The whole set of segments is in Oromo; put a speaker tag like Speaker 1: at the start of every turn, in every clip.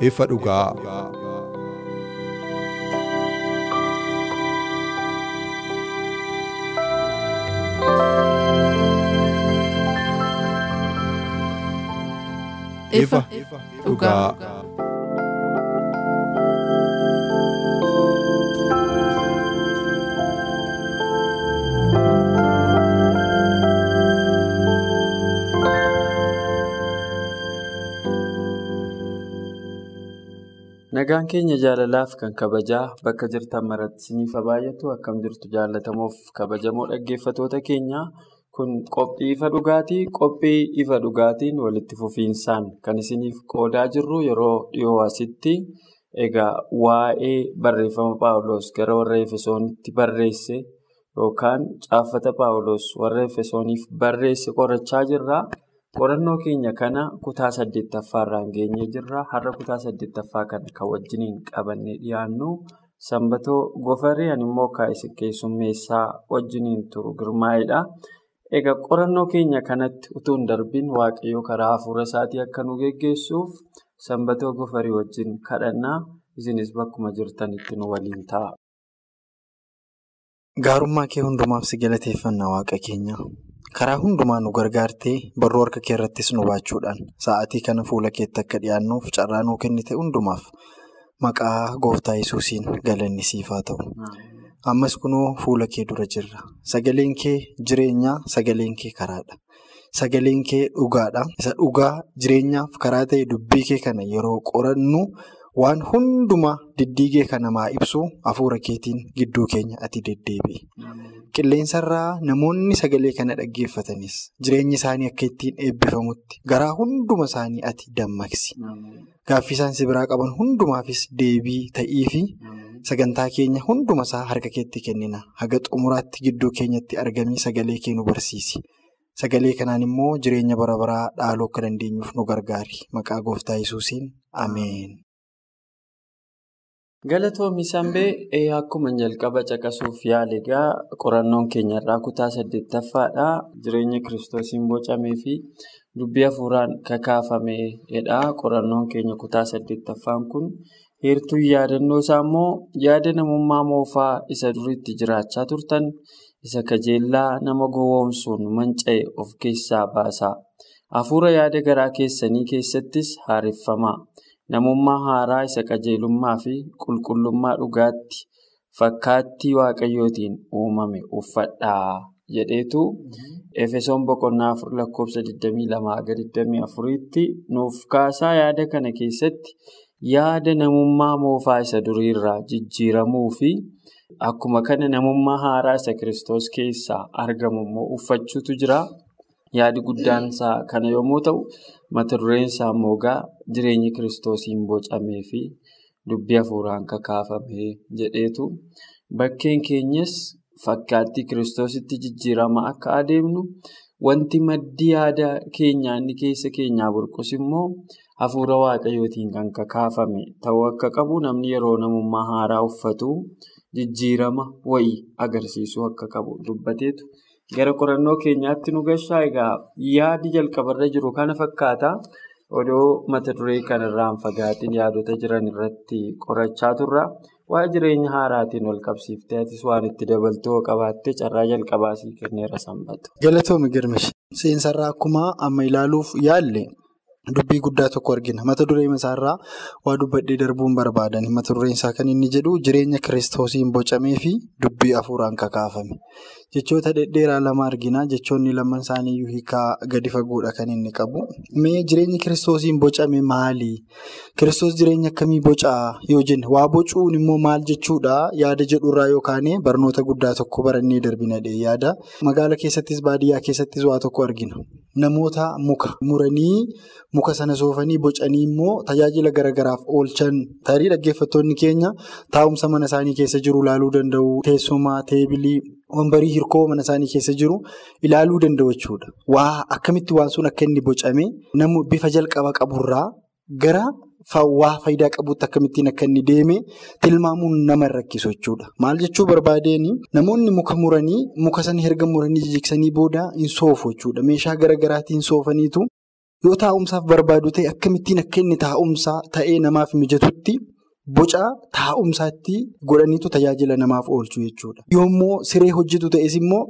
Speaker 1: Ifa dhugaa.
Speaker 2: Ifa dhugaa.
Speaker 3: Nagaan keenya jaalalaaf kan kabajaa bakka jirtan maratti isiniif baay'atu akkam jirtu jaallatamoof kabajamoo dhaggeeffatoota keenya kun qophii ifa dhugaatii qophii ifa dhugaatiin walitti fufiinsaan kan isiniif qoodaa jirru yeroo dhiyoo asitti egaa waa'ee barreeffama paawuloos gara warra efesoonitti barreesse yookaan caaffata paawuloos warra efesooniif barreesse qorachaa jirra. Qorannoo keenya kana kutaa saddeettaffaarraan geenyee jirra har'a kutaa saddeettaffaa kana kan wajjiniin qabannee dhiyaannu sanbatoo gofaree immoo kaa'isa keessummeessaa wajjiniin turu girmaa'edha. egaa qorannoo keenya kanatti utuu hin darbiin waaqayyoo karaa hafuura isaatii akka nu geggeessuuf sanbatoo gofarii wajjin kadhannaa isinis bakkuma jirtanitti nu waliin ta'a.
Speaker 4: gaarummaa kee hundumaaf si galateeffannaa waaqa keenya. Karaa hundumaa nu gargaartee barruu harka kee irrattis nu baachuudhaan sa'aatii kana fuula keetti akka dhiyaannuuf carraa nuu kennite hundumaaf maqaa gooftaa yesuusiin galanni siif haa ta'u. ammas kunoo fuula kee dura jirra. Sagaleen kee jireenyaa sagaleen kee karaadha. Sagaleen kee dhugaadha. Isa dhugaa jireenyaaf karaa ta'e dubbii kee kana yeroo qorannu waan hundumaa diddiigee kan namaa ibsu hafuura keetiin gidduu keenya ati deddeebi'e. Qilleensarraa namoonni sagalee kana dhaggeeffatanis jireenyi isaanii akka ittiin eebbifamutti garaa hunduma isaanii ati dammaqsi. Gaaffii isaan si biraa qaban hundumaafis deebii ta'ii sagantaa keenya hunduma isaa harka keetti kennina. Haga xumuraatti gidduu keenyatti argamii sagalee kee nu barsiisi. Sagalee kanaan immoo jireenya bara baraa dhaaluu akka dandeenyuuf nu gargaari. Maqaa gooftaa yesuusiin ameen.
Speaker 3: Galatoomii Sambee akkuma jalqaba caqasuuf yaale egaa qorannoon keenya irraa kutaa saddeettaffaadha. Jireenya kiristoosiin bocamee fi dubbii hafuuraan kakaafameedha. Qorannoon keenya kutaa saddeettaffaan kun heertuun yaadannoo isaa immoo yaada namummaa moofaa isa duriitti jiraachaa turtan isa kajeellaa nama gowwoomsuun manca'e of keessaa baasa. Hafuura yaada garaa keessanii keessattis haareffamaa. Namummaa haaraa isa qajeelummaa fi qulqullummaa dhugaatti fakkaattii waaqayyootiin uumame uffadhaa jedheetu Efesoon boqonnaa afur lakkoofsa 22-24tti nuuf kaasaa yaada kana keessatti yaada namummaa moofaa isa duriirraa jijjiiramuu fi akkuma kana namummaa haaraa isa kiristoos keessaa argamu immoo uffachuutu jira. Yaadi guddaan isaa kana yommuu ta'u, mata dureen isaa immoo jireenyi kiristoosiin bocamee fi dubbii hafuuraan kakaafame jedheetu bakkeen keenyas fakkaattii kiristoositti jijjiirama akka adeemnu wanti maddi yaada keenyaa inni keessa keenyaa burqus immoo hafuura waaqayyootiin kan kakaafame ta'uu akka qabu namni yeroo namummaa haaraa uffatu jijjiirama wayii agarsiisuu akka qabu dubbateetu. Gara qorannoo keenyaatti nu gashaa egaa yaadi jalqabarra jiru kana fakkaata. Odoo mata duree kanarraan fagaatiin yaadota jiran irratti qorachaa turra. Waa'ee jireenya haaraatiin wal qabsiiftee atis waan itti dabaltoo qabaattee carraa jalqabaa sii kenneera sanbatu.
Speaker 4: Galatoomi girmish. Seensarraa akkuma amma ilaaluuf yaalle dubbii guddaa tokko argina. Mata dureen isaarraa waa dubbadhee darbuun barbaadan. Mata dureen isaa kan inni jedhu jireenya kiristoosiin bocamee fi dubbii hafuuraan kakaafame. Jechoota dhedheeraa lama argina. Jechoonni lamaan isaaniiyyuu hiikaa gadi fagoodha kan inni qabu. Mee jireenyi kiristoosiin bocame maali? Kiristoos jireenya akkamii bocaa yoo jenne waa bocuun immoo maal jechuudha yaada jedhurraa yookaan barnoota guddaa tokko barannee darbina yaada. Magaala keessattis baadiyyaa keessattis waa tokko argina. Namoota muka muranii muka sana soofanii bocanii immoo tajaajila garagaraaf oolchan tarii dhaggeeffattoonni keenya taa'umsa mana isaanii keessa jiru ilaaluu danda'u. Teessuma, teebilii, wambarii hirkoo mana isaanii keessa jiru ilaaluu danda'u jechuudha. Waa akkamitti waan sun akka inni bocame bifa jalqaba qaburraa gara waa faayidaa qabutti akkamittiin akka inni deeme tilmaamuun nama rakkisu jechuudha. Maal jechuu barbaadeen namoonni muka muranii muka sana erga muranii jijigsanii booda hin soofu jechuudha. Meeshaa garaagaraatiin soofaniitu yoo taa'umsaaf barbaadu ta'e akkamittiin akka inni taa'umsaa ta'ee namaaf mijatutti boca taa'umsaatti godhaniitu tajaajila namaaf oolchu jechuudha. Yoommoo siree hojjetu ta'es immoo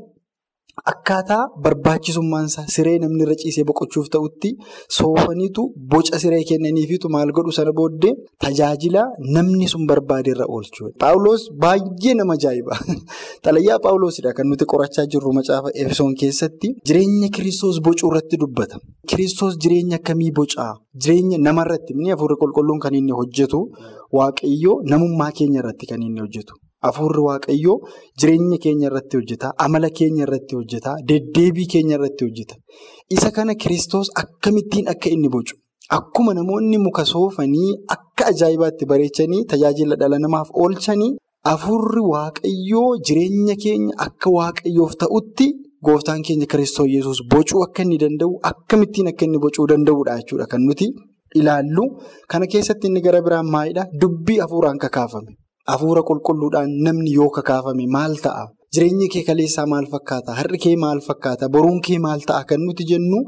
Speaker 4: akkaataa barbaachisummaansaa siree namni irra ciisee boqochuuf ta'utti soofaniitu boca siree kennaniifitu maal godhu sana booddee tajaajila namni sun barbaade irra oolchu. Paawuloos baay'ee nama ajaa'iba. Xalayyaa Paawuloosidha kan nuti qorachaa jirru macaafa Efesoon keessatti jireenya kiristoos bocuu irratti dubbata. Kiristoos jireenya akkamii bocaa? Jireenya namarratti hafuurri qulqulluun kan inni hojjetu waaqayyoo namummaa keenya irratti kan inni hojjetu. Hafuurri waaqayyoo jireenya keenya irratti hojjeta. Amala keenya irratti hojjeta. Deddeebii keenya irratti hojjeta. Isa kana kiristoos akkamittiin akka inni bocu? Akkuma namoonni muka soofanii akka ajaa'ibaatti bareechanii tajaajila dhala namaaf oolchanii hafuurri waaqayyoo jireenya keenya akka waaqayyoof ta'utti gooftaan keenya kiristoos yesus bocuu akka inni danda'u akkamittiin akka inni bocuu danda'udha jechuudha kan nuti ilaallu. Kana keessatti inni gara biraan maalidhaa? Dubbii hafuuraan kakaafame. Hafuura qulqulluudhaan namni yoo kakaafame maal ta'a? Jireenyi kee kaleessaa maal fakkaata? Har'i kee maal fakkaata? Boruun kee maal ta'a? Kan nuti jennu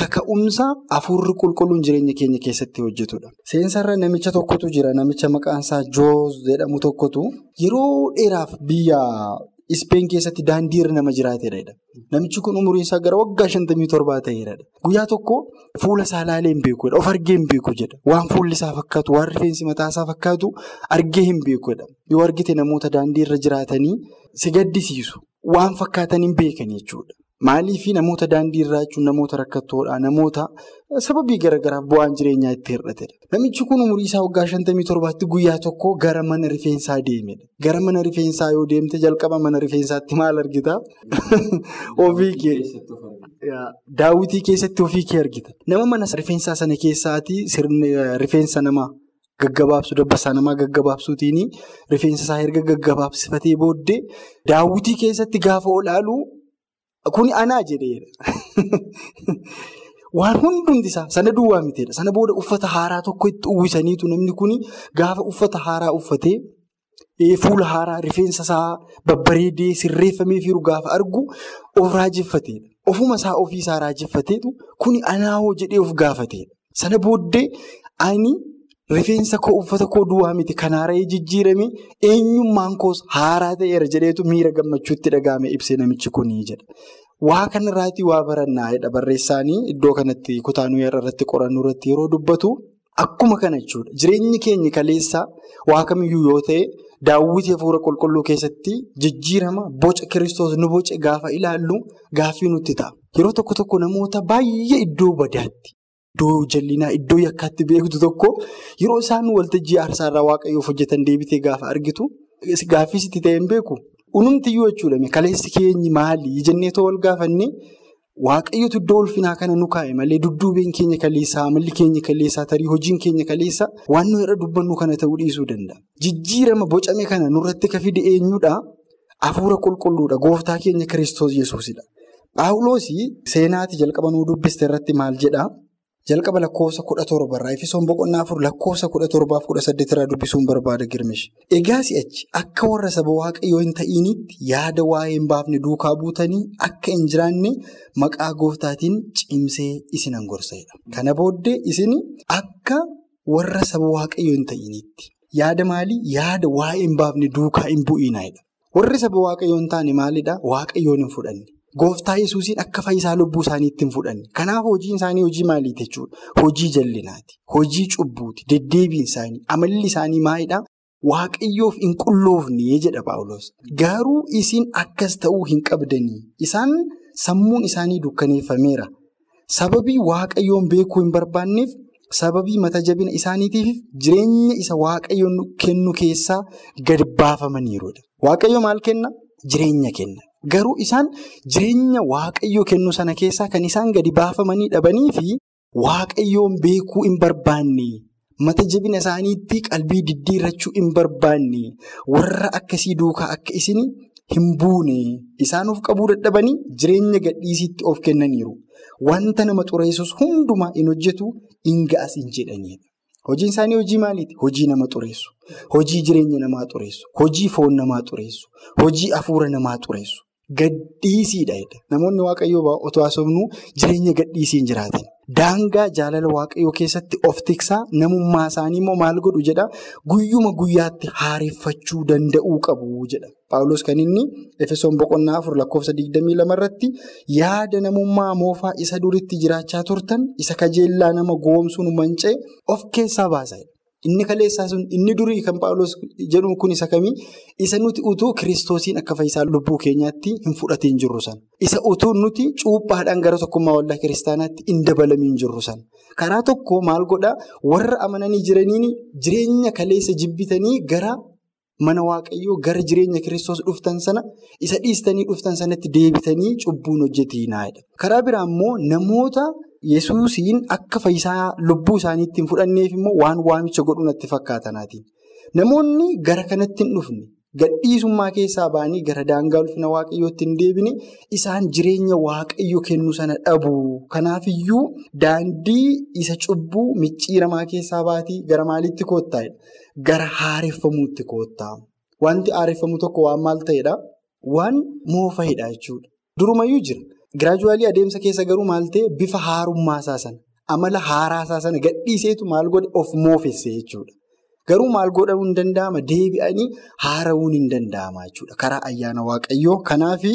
Speaker 4: kaka'umsa hafuurri qulqulluun jireenya keenya keessatti hojjetudha. Seensarra namicha tokkotu jira. Namicha maqaan isaa Jooz jedhamu tokkotu yeroo dheeraaf biyya Ispeen keessatti daandii irra nama jiraatedha. Namichi kun umriin isaa gara waggaa shantamii torbaa ta'edha. Guyyaa tokko fuula isaa ilaalee hin beekudha. Of argee hin beeku jedha. Waan fuulli isaa fakkaatu, waan rifeensi mataa isaa fakkaatu argee hin beekudha. Yoo argite namoota daandii irra jiraatanii si gaddisiisu. Waan fakkaatan hin beekan jechuudha. Maaliif namoota daandii irraa jechuun namoota rakkattoodha. Namoota sababii garagaraaf bu'aan jireenyaa itti hir'atedha. Namichi kun umurii isaa waggaa shantamii torbaatti guyyaa tokko gara mana rifeensaa deemedha. Gara mana rifeensaa yoo deemte jalqaba mana rifeensaatti maal argita? Daawwitii keessatti ofii kee argita. Nama mana rifeensaa sana keessaati rifeensa namaa gaggabaabsu dabbasaa namaa gaggabaabsuutiin rifeensa isaa erga gaggabaabsifatee booddee daawwitii keessatti gaafa olaalu. Kuni anaa jedheera. Waan hundumti isaa sana duwwaa miteedha. Sana booda uffata haaraa tokko itti uwwisaniitu namni kuni gaafa uffata haaraa uffatee fuula haaraa rifeensa isaa babbareedee sirreeffamee firu gaafa argu of raajeffateedha. Ofuma isaa ofii isaa raajeffateetu kuni anaawoo jedhee of gaafateedha. Sana booddee ani rifeensa koo uffata koo duwwaa miti kan haara'ee jijjiirame eenyummaan koos haaraa ta'eera jedheetu miira gammachuutti dhaga'ame ibsee namichi kunii jedha. Waa kanarraatii waa barannaa'edha barreessaanii iddoo kanatti kutaanuu irratti qorannu irratti yeroo dubbatu akkuma kana jechuudha. Jireenyi keenya kaleessaa waa kamiyyuu yoo ta'e daawwitii hafuura qulqulluu keessatti jijjiirama boca kiristoos nu boce gaafa ilaallu gaaffii nutti ta'a. Yeroo tokko tokko namoota baay'ee iddoo badaatti. Iddoo jallinaa iddoo yakkaatti beektu tokko yeroo isaan waltajjii aarsaarraa waaqayyoof hojjetan deebitee gaafa argitu gaaffii sitti ta'e hin beeku. Unumtiyyuu jechuudha kaleessi keenyi maali jennee too wal gaafannee waaqayyootu iddoo ulfinaa kana nu kaa'e malee dudduubeen keenya kaleessaa amalli keenya kaleessaa tarii hojiin keenya kaleessaa waan nu irra dubbannu kana ta'uu dhiisuu danda'a. Jijjiirama bocame kana nurratti ka fide eenyudha? Hafuura qulqulluudha. Gooftaa keenya kiristoos yesuusidha. Paawuloosii seenaatii jalqaba nuu dubbiste irratti maal jedhaa? Jalqaba lakkoofsa kudha torbarraa Efesoon boqonnaa afur lakkoofsa kudha torbaaf kudha saddeetirraa dubbisuun barbaada girmish. Egaa si'achi akka warra saba waaqayyoo hin ta'iinitti yaada waa'ee hin baafne duukaa buutanii akka hin jiraanne maqaa gooftaatiin cimsee isinan gorsadha. Kana booddee isin akka warra saba waaqayyoo hin ta'iinitti yaada maalii? Yaada waa'ee hin baafne duukaa hin bu'iinaadha. Warri saba waaqayyoo hin taane maalidhaa? Waaqayyoon hin fudhanne. Gooftaa yesuusiin akka fayyisaa lubbuu isaaniitti hin fudhanne. Kanaaf hojiin isaanii hojii maaliiti jechuudha? Hojii jallinaati. Hojii cubbuuti. Deddeebiin isaanii, amalli isaanii maalidhaa? waaqayyoof hin qulloofne jedha Paawulos. Garuu isin akkas ta'uu hin qabdanii. Isaan sammuun isaanii dukkaneeffameera. Sababii waaqayyoon beekuu hin barbaanneef sababii mata jabina isaaniitiif jireenya isa waaqayyoon kennu keessaa gadi baafamaniiru. Waaqayyo maal kenna? Jireenya kenna. Garuu isaan jireenya waaqayyo kennu sana keessaa kan isaan gadi baafamanii dhabanii fi waaqayyoon beekuu hin barbaanne. Mata jabina isaaniitti qalbii diddiirrachuu hin barbaanne. Warra akkasii duukaa akka isin hin buune. Isaan of qabuu dadhabanii jireenya gadhiisiitti of kennaniiru. Wanta nama xureessus hundumaa hin hojjetu hin ga'as hin jedhanidha. Hojiin isaanii hojii maaliiti? Hojii nama xureessu. Hojii jireenya namaa xureessu. Hojii foon namaa xureessu. Hojii hafuura namaa xureessu. Gadhiisiidha. Namoonni waaqayyoo otoo haasofnu jireenya gadhiisiin jiraatan. Daangaa jaalala waaqayyoo keessatti of tiksaa namummaa isaanii immoo maal godhu jedha guyyuma guyyaatti haareffachuu danda'uu qabu jedha. Paawulos kan inni Efesoon boqonnaa afur lakkoofsa 22 irratti yaada namummaa moofaa isa duritti jiraachaa turtan isa kajeellaa nama goomsuun manca'e of keessaa baasa. Inni kaleessaa sun inni durii kan Paawulos jedhu kun isa kamii? Isa nuti utuu kiristoosiin akka fayyisaa lubbuu keenyaatti hin fudhatiin jirru sana. Isa utuu nuti cuuphaadhaan gara tokkummaa waldaa kiristaanaatti hin dabalamiin jirru sana. Karaa tokko maal godhaa warra amananii jiraniin jireenya kaleessa jibbitanii gara mana waaqayyoo gara jireenya kiristoos dhuftan sana isa dhiistanii dhuftan sanatti deebitanii cubbuun hojjetiinaadha. Karaa biraa immoo namoota. Yesuusiin akka fayyisaa lubbuu isaaniitti hin fudhanneef immoo waan waamicha godhu natti fakkaatanaatiin. Namoonni gara kanatti hin dhufne gadhiisummaa keessaa ba'anii gara daangaa ulfina waaqayyootti hin deebine isaan jireenya waaqayyo kennu sana dhabu. Kanaafiyyuu daandii isa cubbuu micciiramaa keessaa baatii gara maaliitti koottaa'edha? Gara haareffamuutti koottaa. Wanti haareffamu tokko waan maal ta'edhaa? Waan moofa'edha jechuudha. Durumayyuu jira. Giraajuwaalii adeemsa keessa garuu maal ta'e bifa haarummaasaa sana amala haaraasaa sana gadhiiseetu maal godhe of moofesse jechuudha. Garuu maal godhamuu hin danda'ama deebi'anii haarawuun hin danda'ama jechuudha karaa ayyaana waaqayyoo. Kanaafi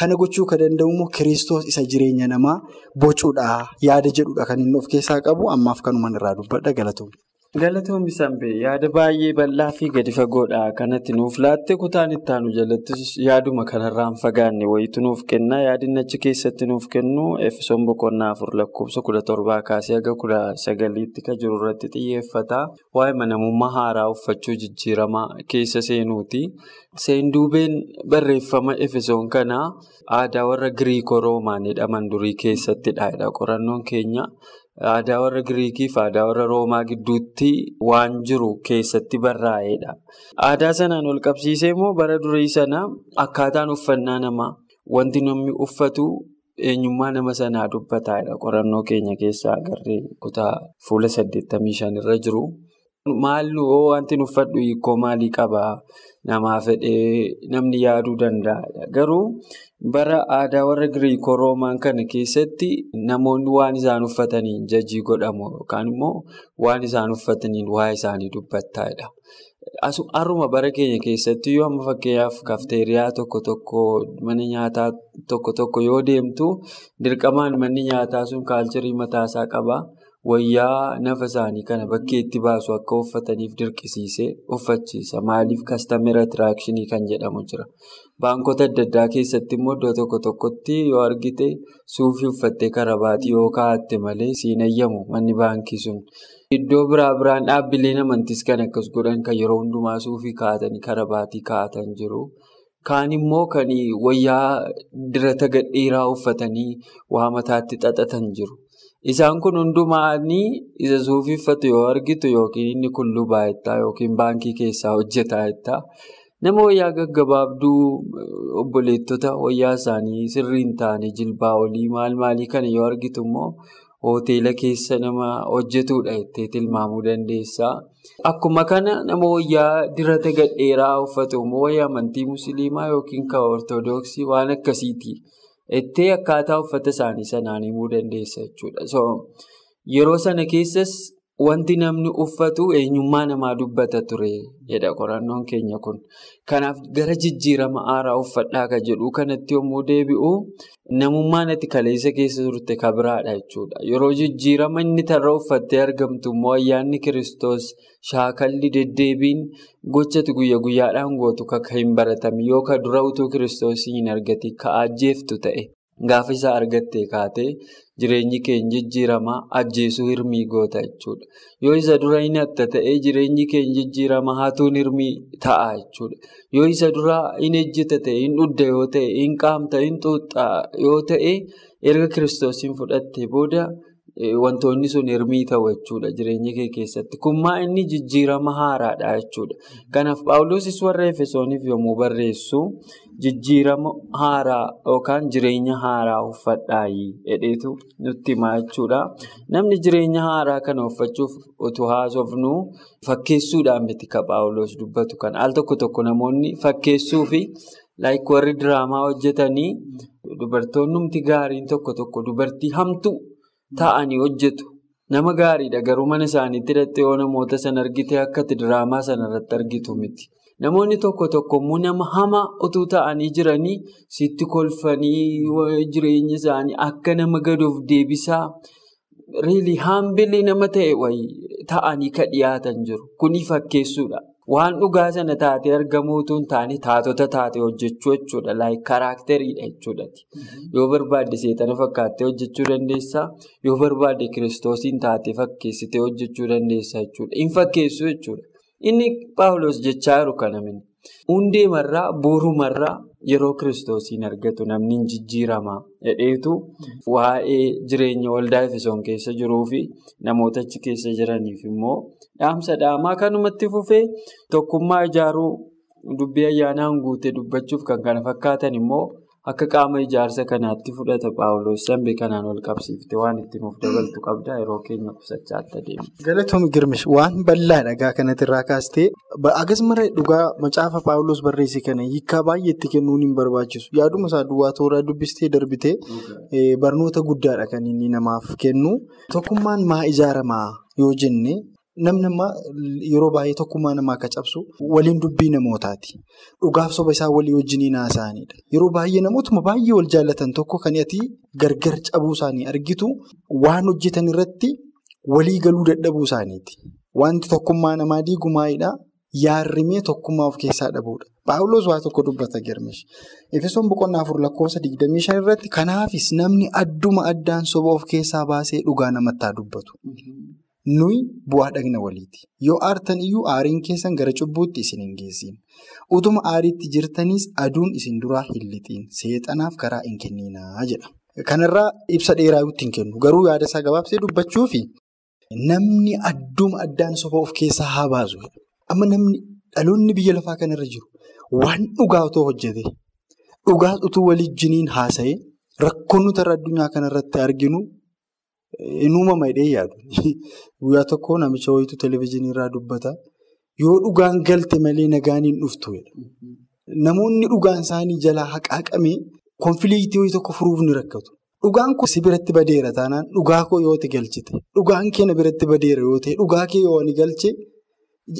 Speaker 4: kana gochuu kan danda'u immoo kiristoos isa jireenya namaa bocuudha yaada jedhudha kan inni of keessaa qabu ammaaf kanumaan irraa dubbadha galatoomne.
Speaker 3: Galatoomni Sanbee yaada baay'ee bal'aa fi gadi fagoodha kanatti nuuf laatte kutaan itti aanu jalattis yaaduma kanarraan fagaanne wayitu nuuf kenna yaadni achi keessatti nuuf kennu efesoon boqonnaa afur lakkoofsa kudha torbaa kaasee haga kudha sagaliitti kan jiru irratti xiyyeeffata waa'ee namummaa haaraa uffachuu jijjiiramaa keessa seenuuti. Seenduubeen barreeffama efesoon kanaa aadaa warra giriikoo roomaan jedhaman durii keessattidha qorannoon keenya. Aadaa warra Giriikii fi aadaa warra Roomaa gidduutti waan jiru keessatti barraa'edha. Aadaa sanaan wal qabsiisee immoo bara durii sana akkaataan uffannaa namaa wanti namni uffatu eenyummaa nama sanaa dubbataadha. Qorannoo keenya keessaa agarree kutaa fuula 85 irra jiru. Maalluu wanti uffadhu hiikoo maalii qabaa? Namaa fedhee namni yaaduu danda'a. Garuu bara aadaa warra Giriikoo Roomaan kana keessatti namoonni waan isaan uffataniin jajii godhamu yookaan immoo waan isaan uffataniin waa'ee isaanii dubbattaadha. Har'uma bara keenya keessatti yoo amma fakkeenyaaf kafteeriyaa tokko tokko mana nyaataa tokko tokko yoo deemtu dirqamaan manni nyaataa sun kaalcharii mataasaa qaba. Wayyaa nafa isaanii kana bakkeetti baasu akka uffataniif dirqisiisee uffachiisa. Maaliif kastamera tiraakshinii kan jedhamu jira. Baankota adda addaa keessatti immoo iddoo tokko tokkotti yoo argite suufii uffattee karabaatii yoo kaa'atte malee siin eeyyamu manni baankii sun. Iddoo biraa biraan dhaabbileen amantiis kan akkas godhan kan yeroo hundumaa suufii kaa'atanii karabaatii kaa'atan jiru. Kaan immoo kan wayyaa dirata gadhiiraa uffatanii waa mataatti xaxatan jiru. Isaan kun hundumaanii isa suufii uffatu yoo argitu yookiin inni kun lubaa jettaa yookiin baankii keessaa hojjetaa jettaa. Nama wayyaa gaggabaabduu obboleettota wayyaa isaanii sirrii hin taane jilbaa olii maal maalii kana yoo argitu immoo hoteela keessa nama hojjetudha jettee tilmaamuu dandeessa. Akkuma kana nama wayyaa dirata gadheeraa uffatu immoo wayyaa amantii musliimaa yookiin kan ortodoksii waan akkasiiti. Ittee akkaataa uffata isaanii sanaan himuu dandeessa jechuudha. Yeroo sana keessas wanti namni uffatu eenyummaa namaa dubbata ture jedha qorannoon keenya kun. Kanaaf gara jijjiirama haaraa uffadhaa kan jedhu kanatti yommuu deebi'u namummaan ati kaleessa keessa turte kan biraadha jechuudha. Yeroo jijjiirama inni tarra uffattee argamtu immoo ayyaanni kiristoos shaakalli deddeebiin gochatu guyya guyyaadhaan gootu kan hin baratame yoo ka dura utuu kiristoosii hin argatiin ka ajjeeftu ta'e gaafa isaa argattee kaatee jireenyi keenya jijjiiramaa ajjeesuu hirmii goota jechuudha. Yoo isa dura hin hatta ta'e jireenyi keenya jijjiiramaa hatuun hirmii ta'a jechuudha. Yoo isa dura hin ejjeta ta'e hin dhudda yoo ta'e hin qaamta hin xuuxxaa yoo ta'e erga kiristoosiin fudhattee booda wantoonni sun hirmii ta'u jechuudha jireenya kee keessatti. Kun maa inni jijjiirama haaraadha jechuudha. Kanaaf Paawulosis warra Efesooniif yommuu barreessu jijjiirama haaraa yookaan jireenya haaraa uffadhaayi jedheetu nutti himaa jechuudha. Namni jireenya haaraa kana uffachuuf utuu haasofnu fakkeessuudhaan miti kan Paawulos dubbatu kan al tokko tokko namoonni fakkeessuu fi warri diraamaa hojjetanii dubartoonnumti gaariin tokko tokko dubartii hamtuu ta'anii hojjetu. Nama gaariidha garuu mana isaaniitti hidhattee yoo namoota sana argite akka diraamaa sana irratti argitu miti. Namoonni tokko tokko immoo nama hamaa utuu ta'anii jiranii sitti kolfanii jireenya isaanii akka nama gadoof deebisaa reelii haambilee nama ta'e wayii ta'anii ka dhiyaatan jiru. Kuni fakkeessuudha. Waan dhugaa sana taatee argamuu utuu hin taane taatota taatee hojjechuu jechuudha. Laayik karaakteriidha jechuudha. Yoo barbaadde seexana fakkaattee hojjechuu dandeessaa. Yoo barbaadde kiristoosiin taatee fakkeessitee hojjechuu dandeessaa jechuudha. Hin fakkeessu jechuudha. Inni Paawulos jechaa jiru kana mini. Hundeemarraa buurumarraa yeroo kiristoosiin argatu namni hin jijjiirama jedheetu waa'ee jireenya waldaa Efesoon keessa jiruu fi namoota achi keessa jiraniif immoo dhaamsa dhaamaa. Kanumatti fufee tokkummaa ijaaruu dubbii ayyaanaan guute dubbachuuf kan kana fakkaatan immoo akka qaama ijaarsa kanaatti fudhata Paawulos sanbee kanaan wal qabsiifte waan itti nuuf dabaltu qabda yeroo keenya qusachaatti adeemu.
Speaker 4: Galatoomii Girmish waan bal'aa dhagaa kanatti irraa kaastee akkasuma dhugaa macaafa Paawulos barreesse kana hiikaa baay'ee itti kennuun hin barbaachisu. Yaaduma isaa duwwaa tooraa dubbistee darbitee barnoota guddaadha kan inni namaaf kennu. Tokkummaan maa ijaaramaa yoo jenne namni yeroo baay'ee tokkummaa namaa akka cabsu waliin dubbii namootaati. Dhugaaf soba isaa walii wajjiniin haasa'anidha. Yeroo baay'ee namootuma baay'ee wal jaallatan tokko kan ati gargar cabuu isaanii argitu waan hojjetan irratti walii galuu dadhabuu isaaniiti. Wanti tokkummaa namaa diigu maalidhaa? Yaarrimee tokkummaa of keessaa dhabuudha. Paawulos waa tokko dubbata Girmish. Efesoon boqonnaa afur lakkoofsa digdamii shan irratti kanaafis namni adduma addaan soba of keessaa baasee dhugaa namatti haa dubbatu. Nuyi bu'aa dhagna waliiti. Yoo aartan iyyuu aariin keessan gara cubbuutti isin hin geessin. Utuma aariitti jirtaniis aduun isin duraa hin lixiin. Seexanaaf karaa hin kenninaa jedha. Kanarraa ibsa dheeraa hin kennu. Garuu yaada isaa gabaabsee dubbachuufi namni adduma addaan soba of keessaa haa baasu. Amma namni dhaloonni biyya lafaa kanarra jiru waan dhugaa otoo hojjete dhugaa utuu walijjiniin haasa'e rakkoon nuti addunyaa kanarratti arginu. Inni uumama hidhee yaadu. Guyyaa tokko namicha wayitu televezyiinii irraa dubbata. Yoo dhugaan galte malee nagaan hin dhuftu. Namoonni dhugaan isaanii jalaa haqaaqamee konfiliiktii wayii tokko furuuf ni rakkatu. Dhugaan kun si biratti badeera taanaan dhugaa koo yoo itti galchite dhugaan kee na biratti badeera yoo ta'e dhugaa kee yoo ni galche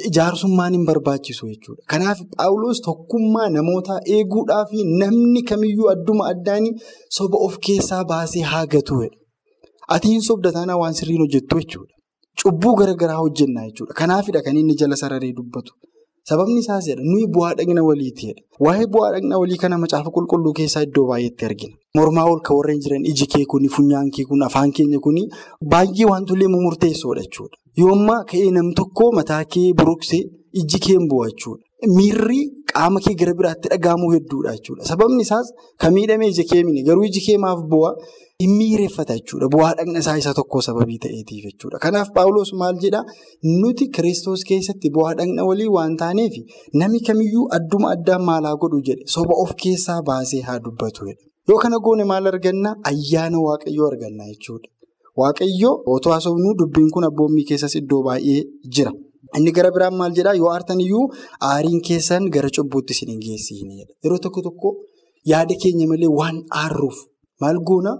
Speaker 4: ijaarsummaan hin barbaachisu jechuudha. Kanaaf Paawulos tokkummaa namootaa eeguudhaa fi namni kamiyyuu adduma addaanii soba of keessaa baasee haa gatuudha. Ati hin sobda taanaa waan sirriin hojjettu jechuudha. Cubbuu garaagaraa hojjennaa jechuudha. Kanaafidha kan inni jala sararee dubbatu. Sababni isaas nuyi bu'aa dhagna waliitiidha. Waa'ee bu'aa dhagna walii kana macaafa qulqulluu keessaa iddoo baay'eetti argina. Mormaa ol kan warreen jiran iji kee kuni, funyaan kee kun, afaan keenya kuni baay'ee wantolee murteessoodha jechuudha. Yoommaa ka'ee nam tokko mataa kee buruqsee iji kee bu'a jechuudha. Miirri qaama kee gara biraatti dhagahamuu hedduudha jechuudha. Sababni isaas kan miidhame ija kee mini garuu iji kee maaf bu'a? Hin miireeffata jechuudha. Bu'aa dhagna isaa isa tokko sababii ta'eetiif jechuudha. Kanaaf Paawulos maal jedhaa? Nuti Kiristoos keessatti bu'aa dhagna walii waan taaneef namni kamiyyuu adduma addaan maal haa godhu jedhe soba of keessaa baasee haa dubbatu. Yoo kana goone maal argannaa? Ayyaana Waaqayyoo argannaa jechuudha. Waaqayyoo otoo haasofnuu dubbiin kun abboommii keessas iddoo baay'ee jira. Inni gara biraan maal jedhaa? Yoo aartan iyyuu aariin keessan gara cubbuutti isin hin geessiin. Yeroo tokko tokko yaada keenya malee waan aarruuf maal goona?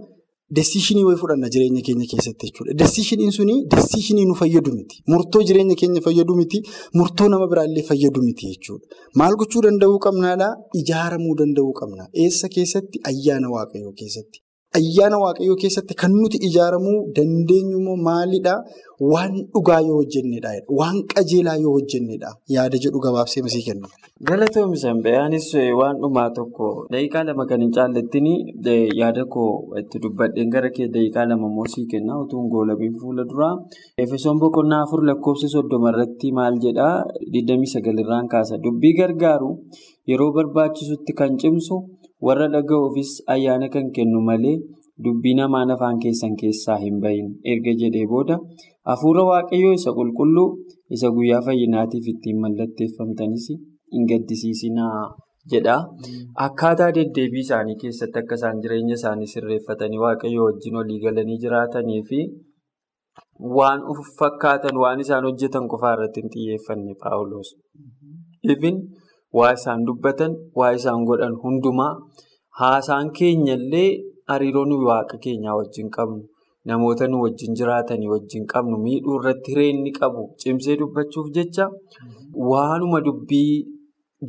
Speaker 4: Desiishinii wayii fudhanna jireenya keenya keessatti jechuudha. Desiishiniin suni desiishinii nu fayyadu miti. Murtoo jireenya keenya fayyadu miti. Murtoo nama biraallee fayyadu miti jechuudha. Maal gochuu danda'uu qabnaadhaa? Ijaaramuu danda'uu qabna. Eessa keessatti? Ayyaana waaqayyoo keessatti. Ayyaana waaqayyoo keessatti kan nuti ijaaramuu dandeenyu maalidhaa? Waan dhugaa yoo hojjennedha. Waan qajeelaa yoo hojjennedha. Yaada jedhu gabaabsee masii kennu.
Speaker 3: Galatoomii Sanba'aanis waan dhumaa tokko daqiiqaa lama kan hin caallettiin yaada koo itti dubbadheen gara kee daqiiqaa lama immoo sii kenna utuu hin goolabiin fuula duraa. Efesoon boqonnaa afur lakkoofsa soddoma irratti maal jedhaa? 29 irraan kaasa. Dubbii gargaaru yeroo barbaachisutti kan cimsu warra dhaga'uufis ayyaana kan kennu malee dubbii namaan afaan keessan keessaa hin bahin erga jedhee booda hafuura waaqayyoo isa qulqulluu isa guyyaa fayyinaatiif ittiin mallatteeffamtanis hin gaddisiisinaa jedha. Akkaataa deddeebii isaanii keessatti akka isaan jireenya isaanii sirreeffatanii waaqayyoo wajjin walii galanii jiraatanii fi waan fakkaatan waan isaan hojjetan qofaa irratti hin xiyyeeffanne paawuloos. Waa isaan dubbatan waa isaan godhan hundumaa. Haasaan keenyallee hariiroo nuyi waaqa keenyaa wajjin qabnu. Namoota nu wajjin jiraatanii wajjin qabnu miidhuu irratti hireenni qabu cimsee dubbachuuf jecha waanuma dubbii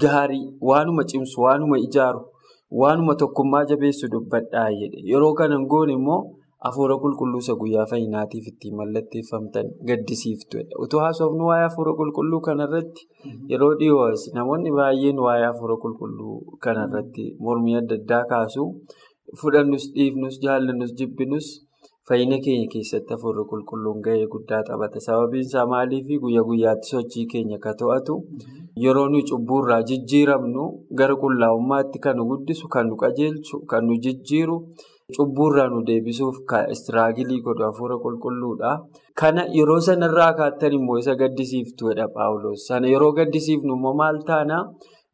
Speaker 3: gaarii waanuma cimsu waanuma ijaaru waanuma tokkummaa jabeessu dubbadhaa jedhe. Yeroo kanan goone immoo hafuura qulqulluu isa guyyaa fayyinaatiif ittiin mallatteeffamtan gaddisiiftuudha. Utuu haasofnu waa'ee hafuura qulqulluu kanarratti yeroo dhiyoos namoonni baay'een waa'ee hafuura qulqulluu kanarratti mormii adda addaa kaasu fudhannus dhiifnus jaallannus jibbinus fayyina keenya keessatti hafuurri qulqulluun gahee guddaa taphata. Sababiin isaa maaliif guyyaa guyyaatti sochii keenya ka to'atu yeroo nuyi cubbuurraa jijjiiramnu gara qullaa'ummaatti kan nu guddisu kan nu qajeelchu kan nu jijjiiru. Cubbuurraa nu deebisuuf istiraagilii godhu hafuura qulqulluudha. Kana yeroo sanarraa kaattan immoo isa gaddisiiftuudha Paawuloos. Sana yeroo gaddisiifnu immoo maal taana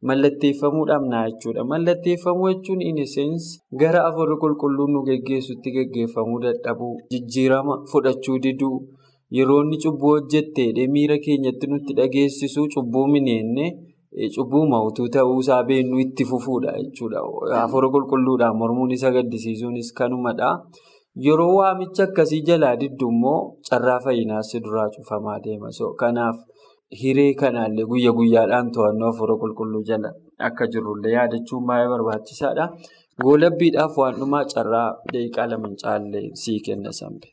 Speaker 3: mallatteeffamuu dhabnaa jechuudha. Mallatteeffamuu jechuun in essence gara hafuurri qulqulluun nu geggeessutti geggeeffamuu dadhabuu, jijjiirama fudhachuu diduu, yeroo inni cubbuu hojjettee miira keenyatti nutti dhageessisu cubbuu mineenne. Cubbuuma utuu ta'uusaa beeknu itti fufuudha jechuudha. Hafuura qulqulluudhaan mormuun isa gaddisiisuunis kanumadha. Yeroo waamicha akkasii jalaa diddu immoo carraa fayyinaas duraa cufamaa deema. Kanaaf hiree kanaallee guyya guyyaadhaan to'annoo hafuura qulqulluu jala akka jirrullee yaadachuun baay'ee barbaachisaadha. Goolabbiidhaaf waan dhumaa carraa daqiiqaa lama hin caalle sii kenna sambe.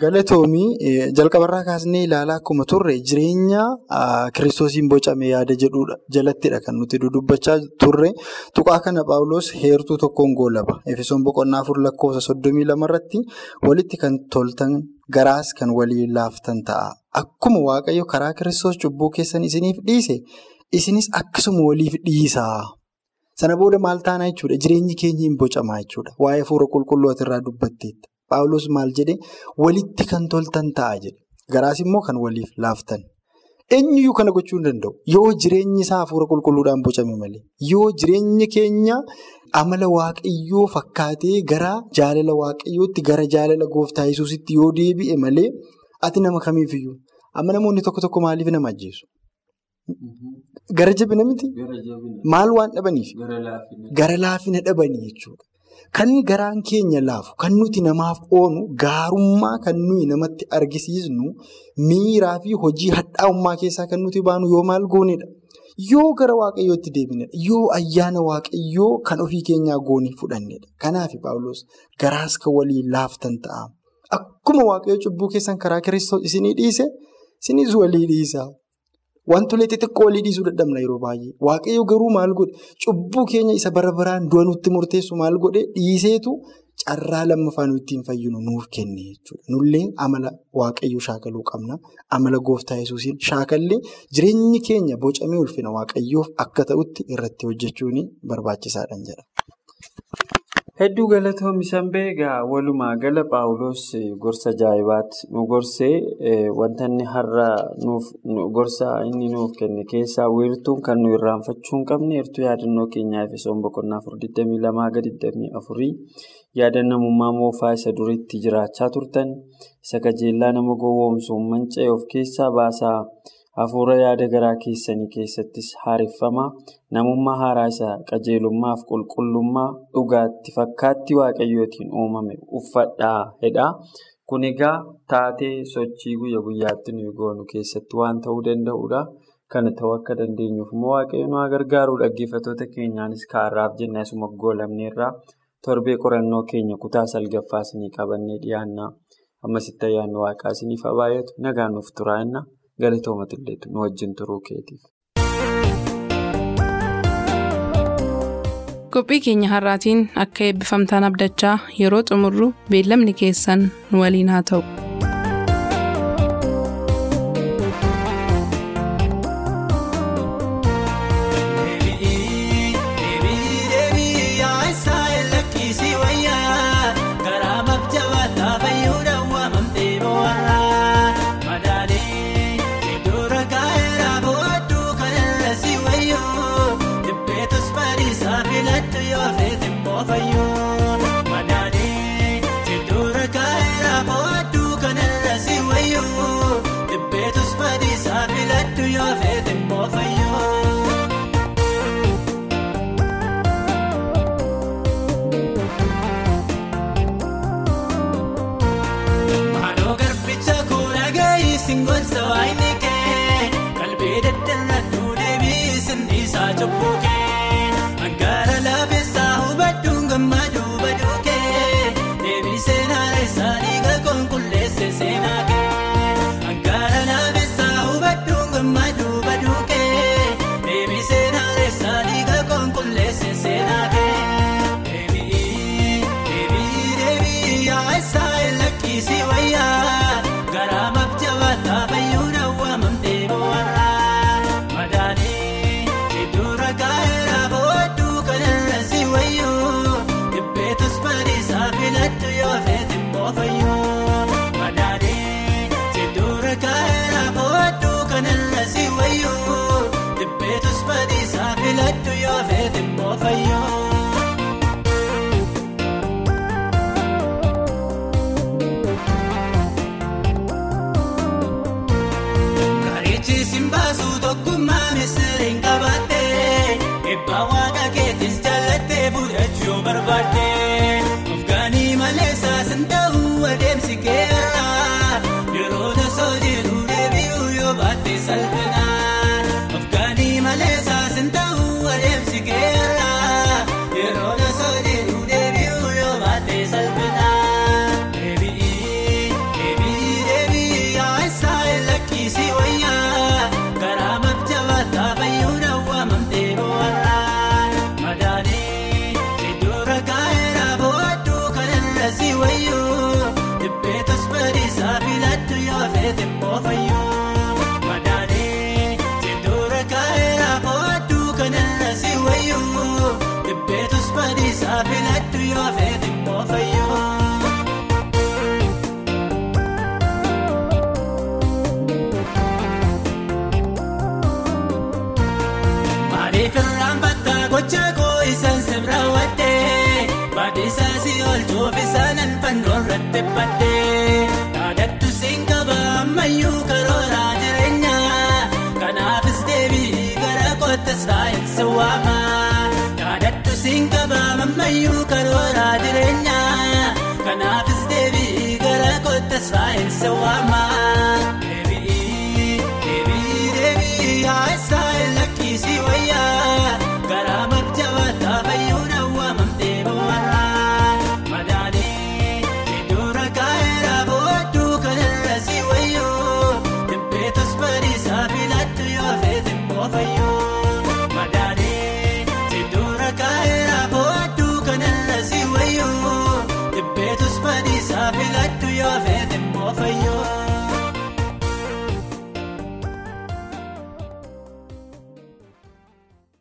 Speaker 4: Galatoomii jalqabarraa kaasnee ilaalaa akkuma turre jireenya kiristoosiin bocame yaada jedhudha jalattidha kan nuti dudubbachaa turre. Tuqaa kana paawuloos heertuu tokkoon goolaba. Efesoon boqonnaa afur lakkoofsa soddomii lamarratti walitti kan toltan garaas kan walii laaftan ta'a. Akkuma waaqayyo karaa kiristoos cubbuu keessan isiniif dhiise isinis akkasuma waliif dhiisaa. Sana booda maal taanaa jechuudha? Jireenyi keenya hin bocamaa jechuudha. Waa'ee hafuura qulqulluu irraa dubbatteetta. Paawuloos maal jedhee walitti kan toltan ta'a jedhe garaas immoo kan waliif laaftan eenyuyyuu kana gochuu hin danda'u yoo jireenyi isaa hafuura qulqulluudhaan bocame malee yoo jireenyi keenya amala waaqayyoo fakkaatee gara jaalala waaqayyootti gara jaalala gooftaa yesuusitti yoo deebi'e malee ati nama kamiifiyyuu amma namoonni tokko tokko maaliif nama ajjeesu? Gara jabina miti? Maal waan dhabaniif? Gara laafina dhabanii jechuudha. Kan garaan keenya laafu kan nuti namaaf oonu gaarummaa kan nuyi namatti argisiisnu miiraa fi hojii hadhaa'ummaa keessaa kan nuti baanu yoo maal goonedha. Yoo gara waaqayyootti deebinedha. Yoo ayyaana waaqayyoo kan ofii keenyaa goonee fudhannedha. Kanaaf Paawuloos garaas kan walii laaftan ta'a. Akkuma waaqayyoo cubbuu keessan karaa kiristoos isinii dhiise isinis walii dhiisa. Wantoonni xixiqqoo walii dhiisuu dadhabna yeroo baay'ee. Waaqayyo garuu maal godhe cubbuu keenya isa bara baraan du'a nutti murteessu maal godhe dhiiseetu carraa lammaffaa nuyi ittiin fayyinu nuuf kenne jechuudha. Nullee amala waaqayyoo shaakaluu qabna. Amala gooftaa yesuusiin shaakallee jireenyi keenya bocamee ulfina waaqayyoof akka ta'utti irratti hojjechuun barbaachisaadhaan jedha.
Speaker 3: Hedduu galatoomisan beegaa walumaa gala Paawuloos gorsa ajaa'ibaatti nu gorsee wanta inni har'a gorsa inni nuuf kenne keessaa wiirtuun kan nu irraanfachuu hin qabne heertuu yaadannoo keenyaa Efesoon boqonnaa 22 yaada namummaa moofaa isa duriitti jiraachaa turtan isa qajeellaa nama gowwoomsuun manca'e of keessaa baasaa hafuura yaada garaa keessanii keessattis haareffama namummaa haaraa isaa qajeelummaaf qulqullummaa dhugaatti fakkaatti waaqayyootiin uumame uffadhaa jedha. Kun egaa taatee sochii guyya guyyaatti nuyi goonu keessatti waan ta'uu danda'udha. Kana ta'uu akka dandeenyuuf immoo waaqayyo nu gargaaru dhaggeeffattoota keenyaanis kaarraaf jennee asuma goolamneerraa torbee qorannoo keenya kutaa salgaffaa isinii qabannee dhiyaanna. Ammasitti ayyaanni waaqaa isiniif haa baay'atu nagaan nuuf turaa'inna galatoomatu illee nu wajjin turuu keetiif.
Speaker 2: Qophii keenya har'aatiin akka eebbifamtaan abdachaa yeroo xumurru beellamni keessan nu waliin haa ta'u.
Speaker 1: سلمنا Yaadattu siinqaba ammayyuu karooraa jireenyaa kanaafis deebii gara kootas saayinsi waama. Yaadattu siinqaba ammayyuu karooraa jireenyaa kanaafis deebii gara kootas saayinsi waama.